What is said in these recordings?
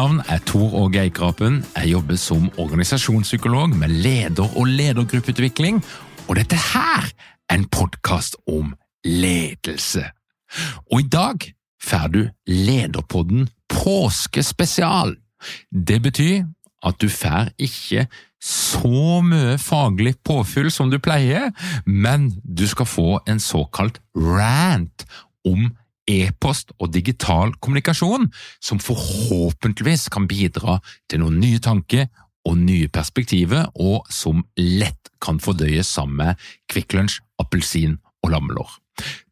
Navn er Tor Åge Eikrapen. Jeg jobber som organisasjonspsykolog med leder- og ledergruppeutvikling, og dette her er en podkast om ledelse. Og i dag får du Lederpodden påskespesial. Det betyr at du får ikke så mye faglig påfyll som du pleier, men du skal få en såkalt rant om e-post og digital kommunikasjon, som forhåpentligvis kan bidra til noen nye tanker og nye perspektiver, og som lett kan fordøyes sammen med Kvikk Lunsj, appelsin og lammelår.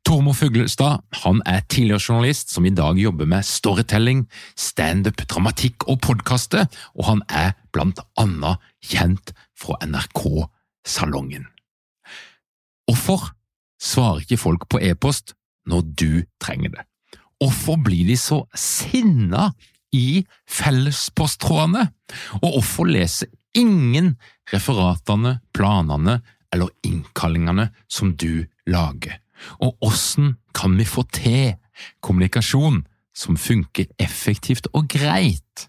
Tormod Fuglestad han er tidligere journalist som i dag jobber med storytelling, standup, dramatikk og podkaster, og han er blant annet kjent fra NRK-salongen. Hvorfor svarer ikke folk på e-post når du trenger det? Hvorfor blir de så sinna i fellespostrådene? Og hvorfor leser ingen referatene, planene eller innkallingene som du lager? Og hvordan kan vi få til kommunikasjon som funker effektivt og greit?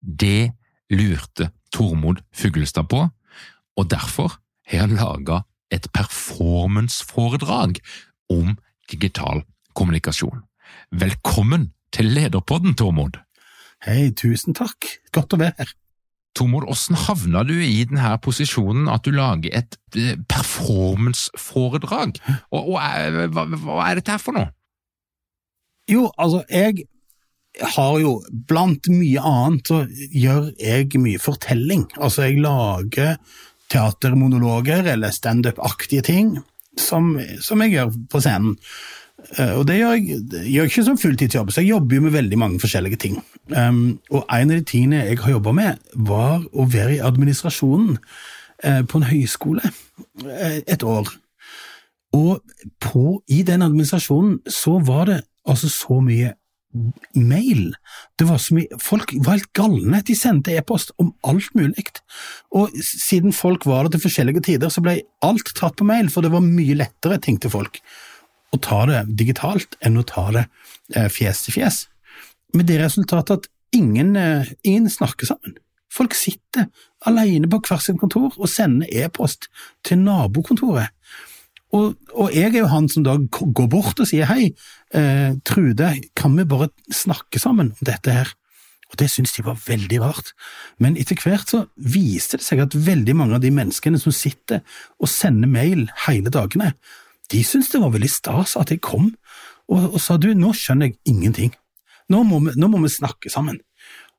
Det lurte Tormod Fuglestad på, og derfor har han laga et performanceforedrag om digital kommunikasjon. Velkommen til Lederpodden, Tormod! Hei, tusen takk. Godt å være her. Tormod, hvordan havna du i denne posisjonen at du lager et performanceforedrag? Og, og hva, hva er dette her for noe? Jo, altså, jeg har jo Blant mye annet så gjør jeg mye fortelling. Altså, jeg lager teatermonologer eller standup-aktige ting som, som, jeg gjør på scenen. Og det gjør jeg, gjør ikke som fulltidsjobb, så jeg jobber jo med veldig mange forskjellige ting. Um, og en av de tingene jeg har jobba med, var å være i administrasjonen uh, på en høyskole uh, et år. Og på, i den administrasjonen så var det altså så mye mail. Det var så mye, Folk var helt galne. De sendte e-post om alt mulig. Og siden folk var der til forskjellige tider, så ble alt tatt på mail, for det var mye lettere, tenkte folk, å ta det digitalt enn å ta det fjes til fjes. Med det resultatet at ingen, ingen snakker sammen. Folk sitter alene på hvert sitt kontor og sender e-post til nabokontoret. Og, og, jeg er jo han som da går bort og sier hei, eh, Trude, kan vi bare snakke sammen om dette her? Og det syntes de var veldig rart. Men etter hvert så viste det seg at veldig mange av de menneskene som sitter og sender mail hele dagene, de syntes det var veldig stas at jeg kom og, og sa du, nå skjønner jeg ingenting. Nå må, vi, nå må vi snakke sammen.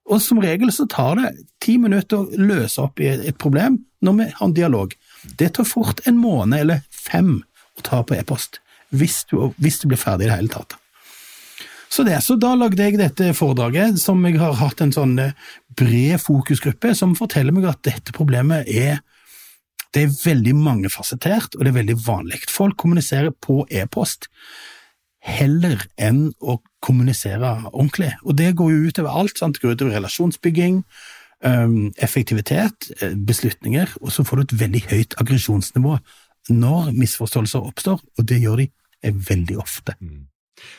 Og som regel så tar det ti minutter å løse opp i et problem når vi har en dialog. Det tar fort en måned eller fem å ta på e-post, hvis, hvis, du blir ferdig i det hele tatt. Så, det, så da lagde jeg dette foredraget, som jeg har hatt en sånn eh, bred fokusgruppe, som forteller meg at dette problemet er det er veldig mangefasettert, og det er veldig vanlig. Folk kommuniserer på e-post heller enn å kommunisere ordentlig. Og det går jo utover alt. Sant? Det går utover relasjonsbygging, effektivitet, eh, beslutninger, og så får du et veldig høyt aggresjonsnivå når misforståelser oppstår, og det gjør de eh, veldig ofte. Mm.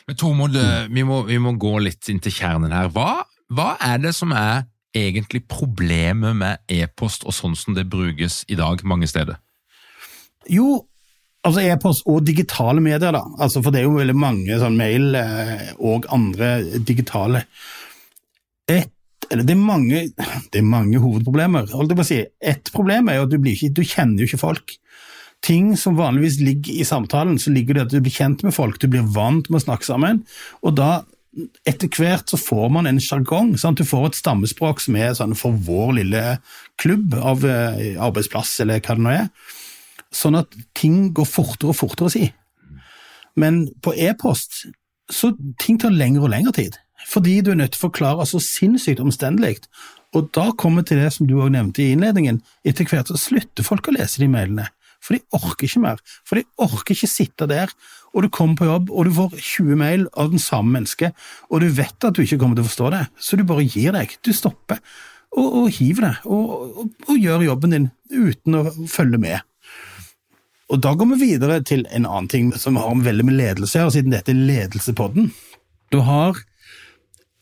Men Tormod, mm. vi, vi, må gå litt inn til kjernen her. Hva, hva er det som er egentlig problemet med e-post og sånn som det brukes i dag mange steder? Jo, altså e-post og digitale medier, da. Altså, for det er jo veldig mange sånn mail eh, og andre digitale. Et, eller det er, mange, det er mange hovedproblemer. si. Ett problem er jo at du, ikke, du kjenner jo ikke folk ting som vanligvis ligger i samtalen, så ligger det at du blir kjent med folk, du blir vant med å snakke sammen, og da etter hvert så får man en sjargong. Du får et stammespråk som er sånn for vår lille klubb av eh, arbeidsplass, eller hva det nå er. Sånn at ting går fortere og fortere å si. Men på e-post så ting tar lengre og lengre tid. Fordi du er nødt til å forklare så sinnssykt omstendelig. Og da kommer til det som du òg nevnte i innledningen, etter hvert så slutter folk å lese de mailene. For de orker ikke mer. For de orker ikke sitte der, og du kommer på jobb, og du får 20 mail av den samme mennesket, og du vet at du ikke kommer til å forstå det, så du bare gir deg. Du stopper, og, og hiver det, og, og, og, gjør jobben din uten å følge med. Og Da går vi videre til en annen ting som har veldig med ledelse å siden dette er ledelsepodden. Du har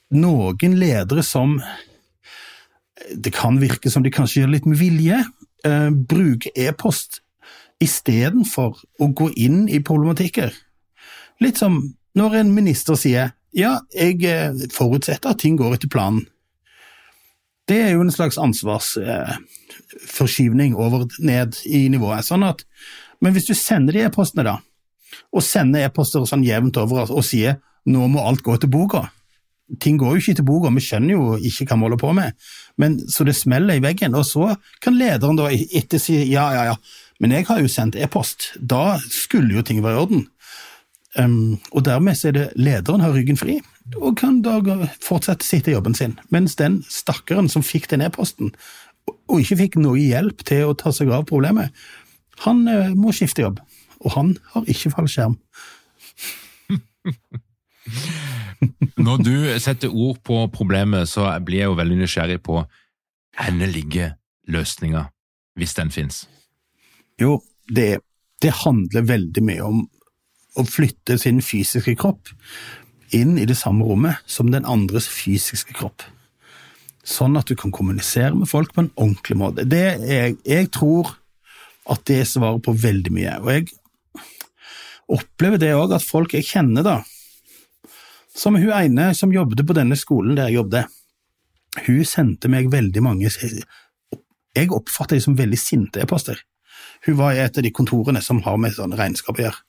noen ledere som Det kan virke som de kanskje gjør litt med vilje. Eh, bruker e-post istedenfor å gå inn i problematikker. Litt som når en minister sier ja, jeg eh, forutsetter at ting går etter planen. Det er jo en slags ansvarsforskyvning over ned i nivået. sånn at, Men hvis du sender de e-postene, da, og sender e-poster sånn jevnt over og sier nå må alt gå til boka, ting går jo ikke til boka, vi skjønner jo ikke hva vi holder på med, men så det smeller i veggen. Og så kan lederen da etter si ja, ja, ja, men jeg har jo sendt e-post. Da skulle jo ting være i orden. Um, og dermed så er det lederen har ryggen fri, og kan da fortsette sitte i jobben sin. Mens den stakkaren som fikk den e-posten, og ikke fikk noe hjelp til å ta seg av problemet, han uh, må skifte jobb. Og han har ikke fallskjerm. Når du setter ord på problemet, så blir jeg jo veldig nysgjerrig på hvor ligger løsninga, hvis den finnes? Jo, det, det handler veldig mye om å flytte sin fysiske kropp inn i det samme rommet som den andres fysiske kropp. Sånn at du kan kommunisere med folk på en ordentlig måte. Det er, jeg tror at det svarer på veldig mye. Og jeg opplever det òg at folk jeg kjenner, da Som hun ene som jobbet på denne skolen der jeg jobbet, hun sendte meg veldig mange Jeg oppfatter dem som veldig sinte e-poster. Hun var i et av de kontorene som har med sånn regnskap å gjøre.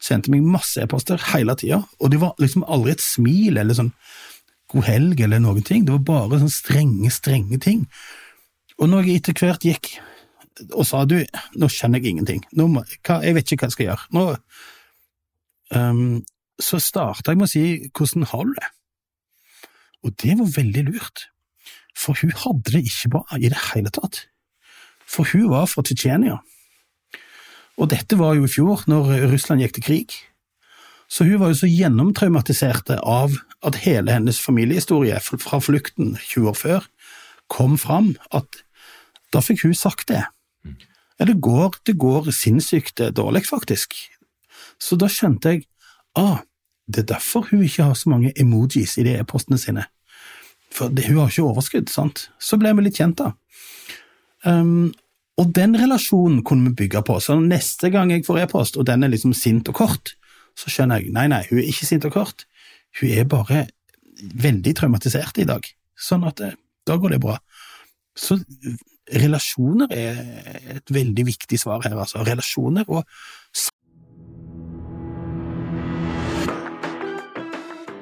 Sendte meg masse e-poster hele tida, og det var liksom aldri et smil eller sånn god helg eller noen ting. Det var bare sånn strenge, strenge ting. Og når jeg etter hvert gikk og sa du, nå skjønner jeg ingenting, må, hva, jeg vet ikke hva jeg skal gjøre, nå um, Så starta jeg med å si hvordan har du det? Og det var veldig lurt, for hun hadde det ikke bra i det hele tatt. For hun var fra Tsjetsjenia. Og dette var jo i fjor, når Russland gikk til krig. Så hun var jo så gjennomtraumatisert av at hele hennes familiehistorie fra flukten 20 år før kom fram, at da fikk hun sagt det. Ja, det går, det går sinnssykt dårlig, faktisk. Så da skjønte jeg ah, det er derfor hun ikke har så mange emojis i de e-postene sine. For det, hun har ikke overskudd, sant. Så ble vi litt kjent, da. Um, og den relasjonen kunne vi bygge på, så neste gang jeg får e-post, og den er liksom sint og kort, så skjønner jeg nei, nei, hun er ikke sint og kort, hun er bare veldig traumatisert i dag, sånn at eh, da går det bra. Så relasjoner er et veldig viktig svar her, altså. Relasjoner og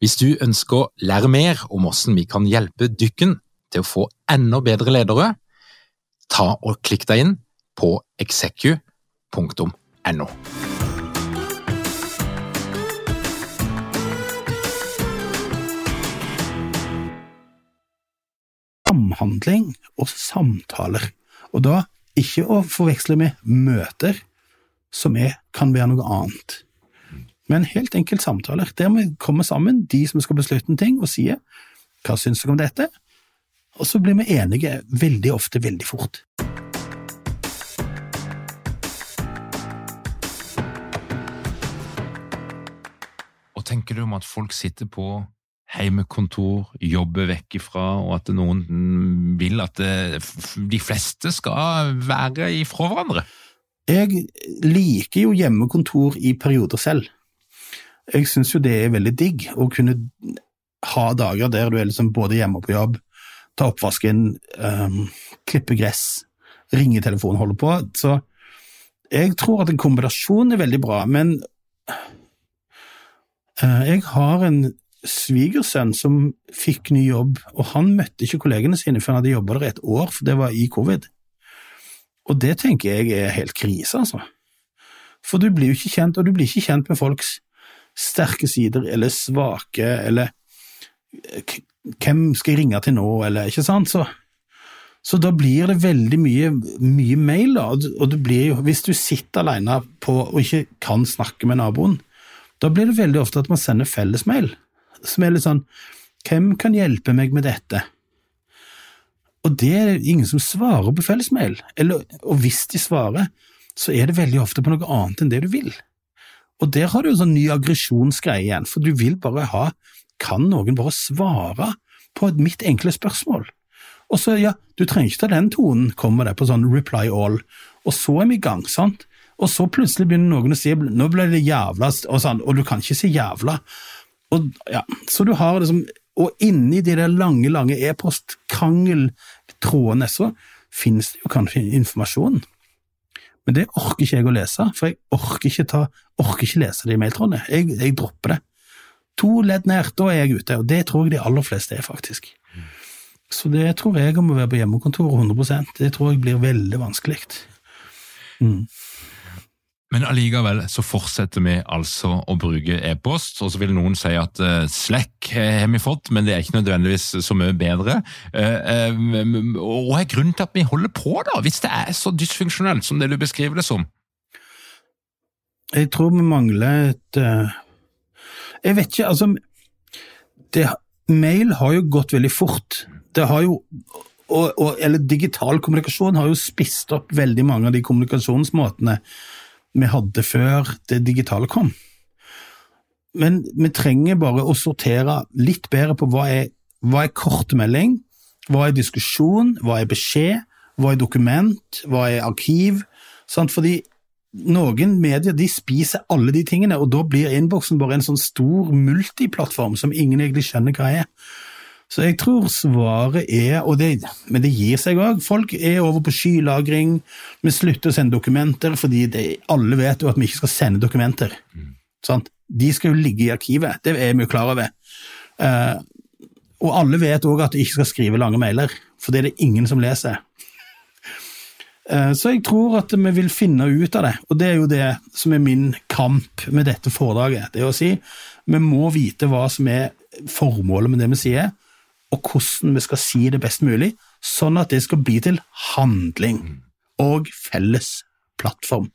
Hvis du ønsker å lære mer om hvordan vi kan hjelpe dykken til å få enda bedre ledere, ta og klikk deg inn på execu.no. Samhandling og samtaler, og da ikke å forveksle med møter, som er, kan være noe annet. Men helt enkelt samtaler, der vi kommer sammen, de som skal beslutte en ting, og sier hva syns dere om dette? Og så blir vi enige veldig ofte veldig fort. Og tenker du om at folk sitter på heimekontor, jobber vekk ifra, og at noen vil at de fleste skal være ifra hverandre? Jeg liker jo hjemmekontor i perioder selv. Jeg syns jo det er veldig digg å kunne ha dager der du er liksom både hjemme og på jobb, ta oppvasken, um, klippe gress, ringe telefonen, holde på. Så jeg tror at en kombinasjon er veldig bra, men uh, jeg har en svigersønn som fikk ny jobb, og han møtte ikke kollegene sine før han hadde jobba der et år, for det var i covid. Og det tenker jeg er helt krise, altså. For du blir jo ikke kjent, og du blir ikke kjent med folks sterke sider eller svake, eller hvem skal jeg ringe til nå, eller ikke sant? Så, så da blir det veldig mye, mye mail, da, og du blir hvis du sitter alene på og ikke kan snakke med naboen, da blir det veldig ofte at man sender fellesmail, som er litt sånn Hvem kan hjelpe meg med dette? Og det er ingen som svarer på fellesmail, eller, og hvis de svarer, så er det veldig ofte på noe annet enn det du vil. Og der har du en sånn ny aggresjonsgreie igjen, for du vil bare ha kan noen bare svare på mitt enkle spørsmål? Og så, ja, du trenger ikke ta den tonen, kommer det på sånn reply all, og så er vi i gang, sant? Og så plutselig begynner noen å si nå ble det jævla, og sånn, og du kan ikke si jævla. Og, ja, så du har liksom, og inni de der lange, lange e-post-krangeltrådene så finnes det jo kanskje informasjon. Men det orker ikke jeg å lese, for jeg orker ikke, ta, orker ikke lese de mailtrådene. Jeg, jeg dropper det. To ledd ned, da er jeg ute, og det tror jeg de aller fleste er, faktisk. Så det tror jeg om å være på hjemmekontoret 100% det tror jeg blir veldig vanskelig. Mm. Men allikevel så fortsetter vi altså å bruke e-post, og så vil noen si at uh, Slack har vi fått, men det er ikke nødvendigvis så mye bedre. Uh, uh, og er grunnen til at vi holder på, da, hvis det er så dysfunksjonelt som det du beskriver det som? Jeg tror vi mangler et jeg vet ikke, altså det, Mail har jo gått veldig fort. Det har jo og, og, eller digital kommunikasjon har jo spist opp veldig mange av de kommunikasjonsmåtene vi hadde før det digitale kom. Men vi trenger bare å sortere litt bedre på hva er, hva er kortmelding, hva er diskusjon, hva er beskjed, hva er dokument, hva er arkiv. Sant? Fordi noen medier de spiser alle de tingene, og da blir innboksen bare en sånn stor multiplattform som ingen egentlig skjønner hva er. Så jeg tror svaret er, og det, men det gir seg òg, folk er over på skylagring, vi slutter å sende dokumenter fordi det, alle vet jo at vi ikke skal sende dokumenter. Mm. De skal jo ligge i arkivet, det er vi jo klar over. Uh, og alle vet òg at de ikke skal skrive lange mailer, for det er det ingen som leser. Uh, så jeg tror at vi vil finne ut av det, og det er jo det som er min kamp med dette foredraget. Det er å si vi må vite hva som er formålet med det vi sier, og hvordan vi skal si det best mulig, sånn at det skal bli til handling og felles plattform.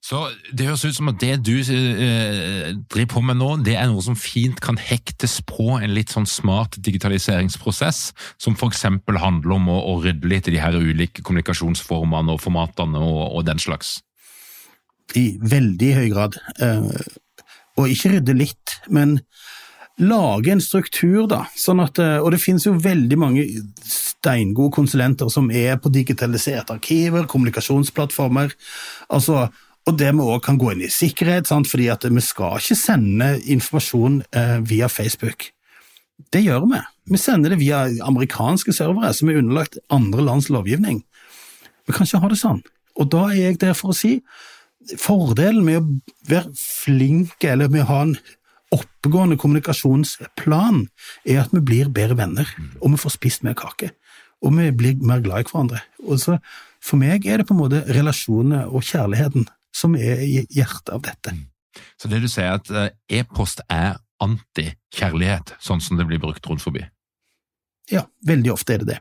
Så Det høres ut som at det du eh, driver på med nå, det er noe som fint kan hektes på en litt sånn smart digitaliseringsprosess, som f.eks. handler om å, å, rydde litt i de her ulike kommunikasjonsformene og formatene og, og den slags? I veldig høy grad. Eh, og ikke rydde litt, men lage en struktur, da. Sånn at, eh, og det finnes jo veldig mange steingode konsulenter som er på digitaliserte arkiver, kommunikasjonsplattformer. altså og det vi òg kan gå inn i sikkerhet, sant? fordi at vi skal ikke sende informasjon eh, via Facebook. Det gjør vi. Vi sender det via amerikanske servere som er underlagt andre lands lovgivning. Vi kan ikke ha det sånn. Og da er jeg der for å si fordelen med å være flink, eller med å ha en oppegående kommunikasjonsplan, er at vi blir bedre venner, og vi får spist mer kake. og vi blir mer glad i hverandre. Og så, for meg er det på en måte relasjonene og kjærligheten som er i hjertet av dette. Så det du sier at eh, e-post er anti-kjærlighet, sånn som det blir brukt rundt forbi? Ja, veldig ofte er det det.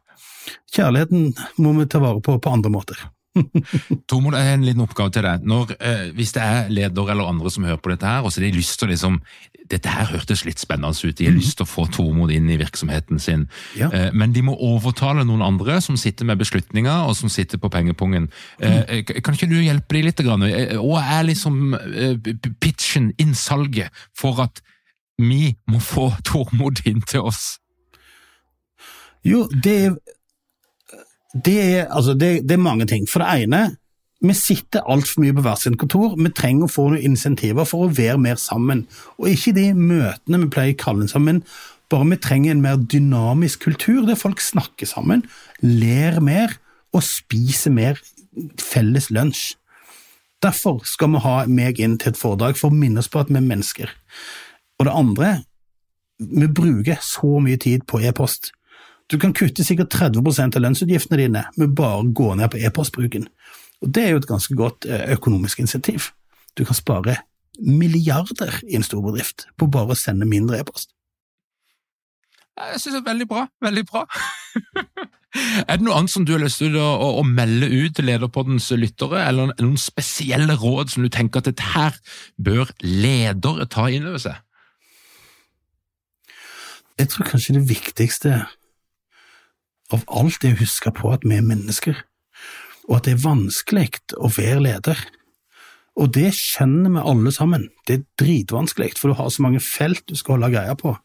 Kjærligheten må vi ta vare på på andre måter. Tormod, en liten oppgave til deg. Når, eh, hvis det er leder eller andre som hører på dette her, og så har de lyst til å liksom Dette her hørtes litt spennende ut, de har lyst til å få Tormod inn i virksomheten sin, Ja. eh, men de må overtale noen andre som sitter med beslutninger, og som sitter på pengepungen. Eh, kan ikke du hjelpe dem litt? Grann? Hva er liksom pitchen, innsalget, for at vi må få Tormod inn til oss? Jo, det er, det er, altså det, det er mange ting. For det ene, vi sitter altfor mye på hvert sitt kontor. Vi trenger å få noen insentiver for å være mer sammen. Og ikke de møtene vi pleier å kalle sammen, bare vi trenger en mer dynamisk kultur der folk snakker sammen, ler mer og spiser mer felles lunsj. Derfor skal vi ha meg inn til et foredrag for å minne oss på at vi er mennesker. Og det andre, vi bruker så mye tid på e-post. Du kan kutte sikkert 30% av lønnsutgiftene dine med bare å gå ned på e-postbruken. Og Det er jo et ganske godt eh, økonomisk insentiv. Du kan spare milliarder i en stor bedrift på bare å sende mindre e-post. Jeg synes det er veldig bra. Veldig bra. er det noe annet som du har lyst til å, å, å melde ut til Lederpoddens lyttere, eller noen spesielle råd som du tenker at dette her bør ledere ta inn over seg? Jeg tror kanskje det viktigste av alt er å huske på at vi er mennesker, og at det er vanskelig å være leder. Og det kjenner vi alle sammen. Det er dritvanskelig, for du har så mange felt du skal holde greia på.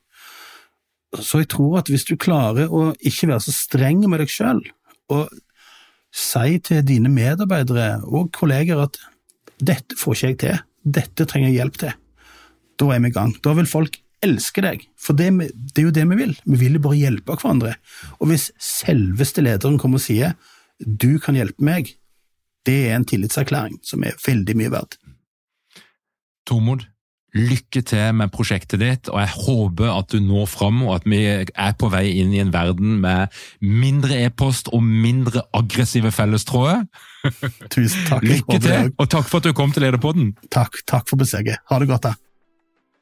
Så jeg tror at hvis du klarer å ikke være så streng med deg sjøl, og si til dine medarbeidere og kolleger at dette får ikke jeg til, dette trenger jeg hjelp til, da er vi i gang. Da vil folk elske deg, for det, det er jo det vi vil. Vi vil jo bare hjelpe hverandre. Og hvis selveste lederen kommer og sier du kan hjelpe meg, det er en tillitserklæring som er veldig mye verdt. Tormod, lykke til med prosjektet ditt, og jeg håper at du når fram, og at vi er på vei inn i en verden med mindre e-post og mindre aggressive fellestråder. Tusen takk. Lykke til, og takk for at du kom til Lederpodden. Takk, takk for besøket. Ha det godt, da.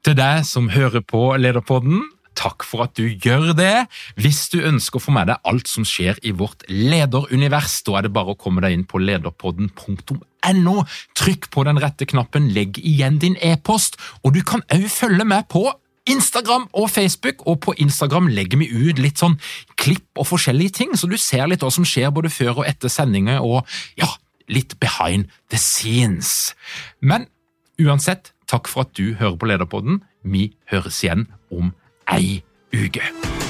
Til deg som hører på Lederpodden, takk for at du gjør det. Hvis du ønsker å få med deg alt som skjer i vårt lederunivers, da er det bare å komme deg inn på lederpodden.no. Trykk på den rette knappen, legg igjen din e-post, og du kan òg følge med på Instagram og Facebook, og på Instagram legger vi ut litt sånn klipp og forskjellige ting, så du ser litt hva som skjer både før og etter sendinger, og ja, litt behind the scenes. Men uansett, takk for at du hører på Lederpodden. Vi høres igjen om ei uke.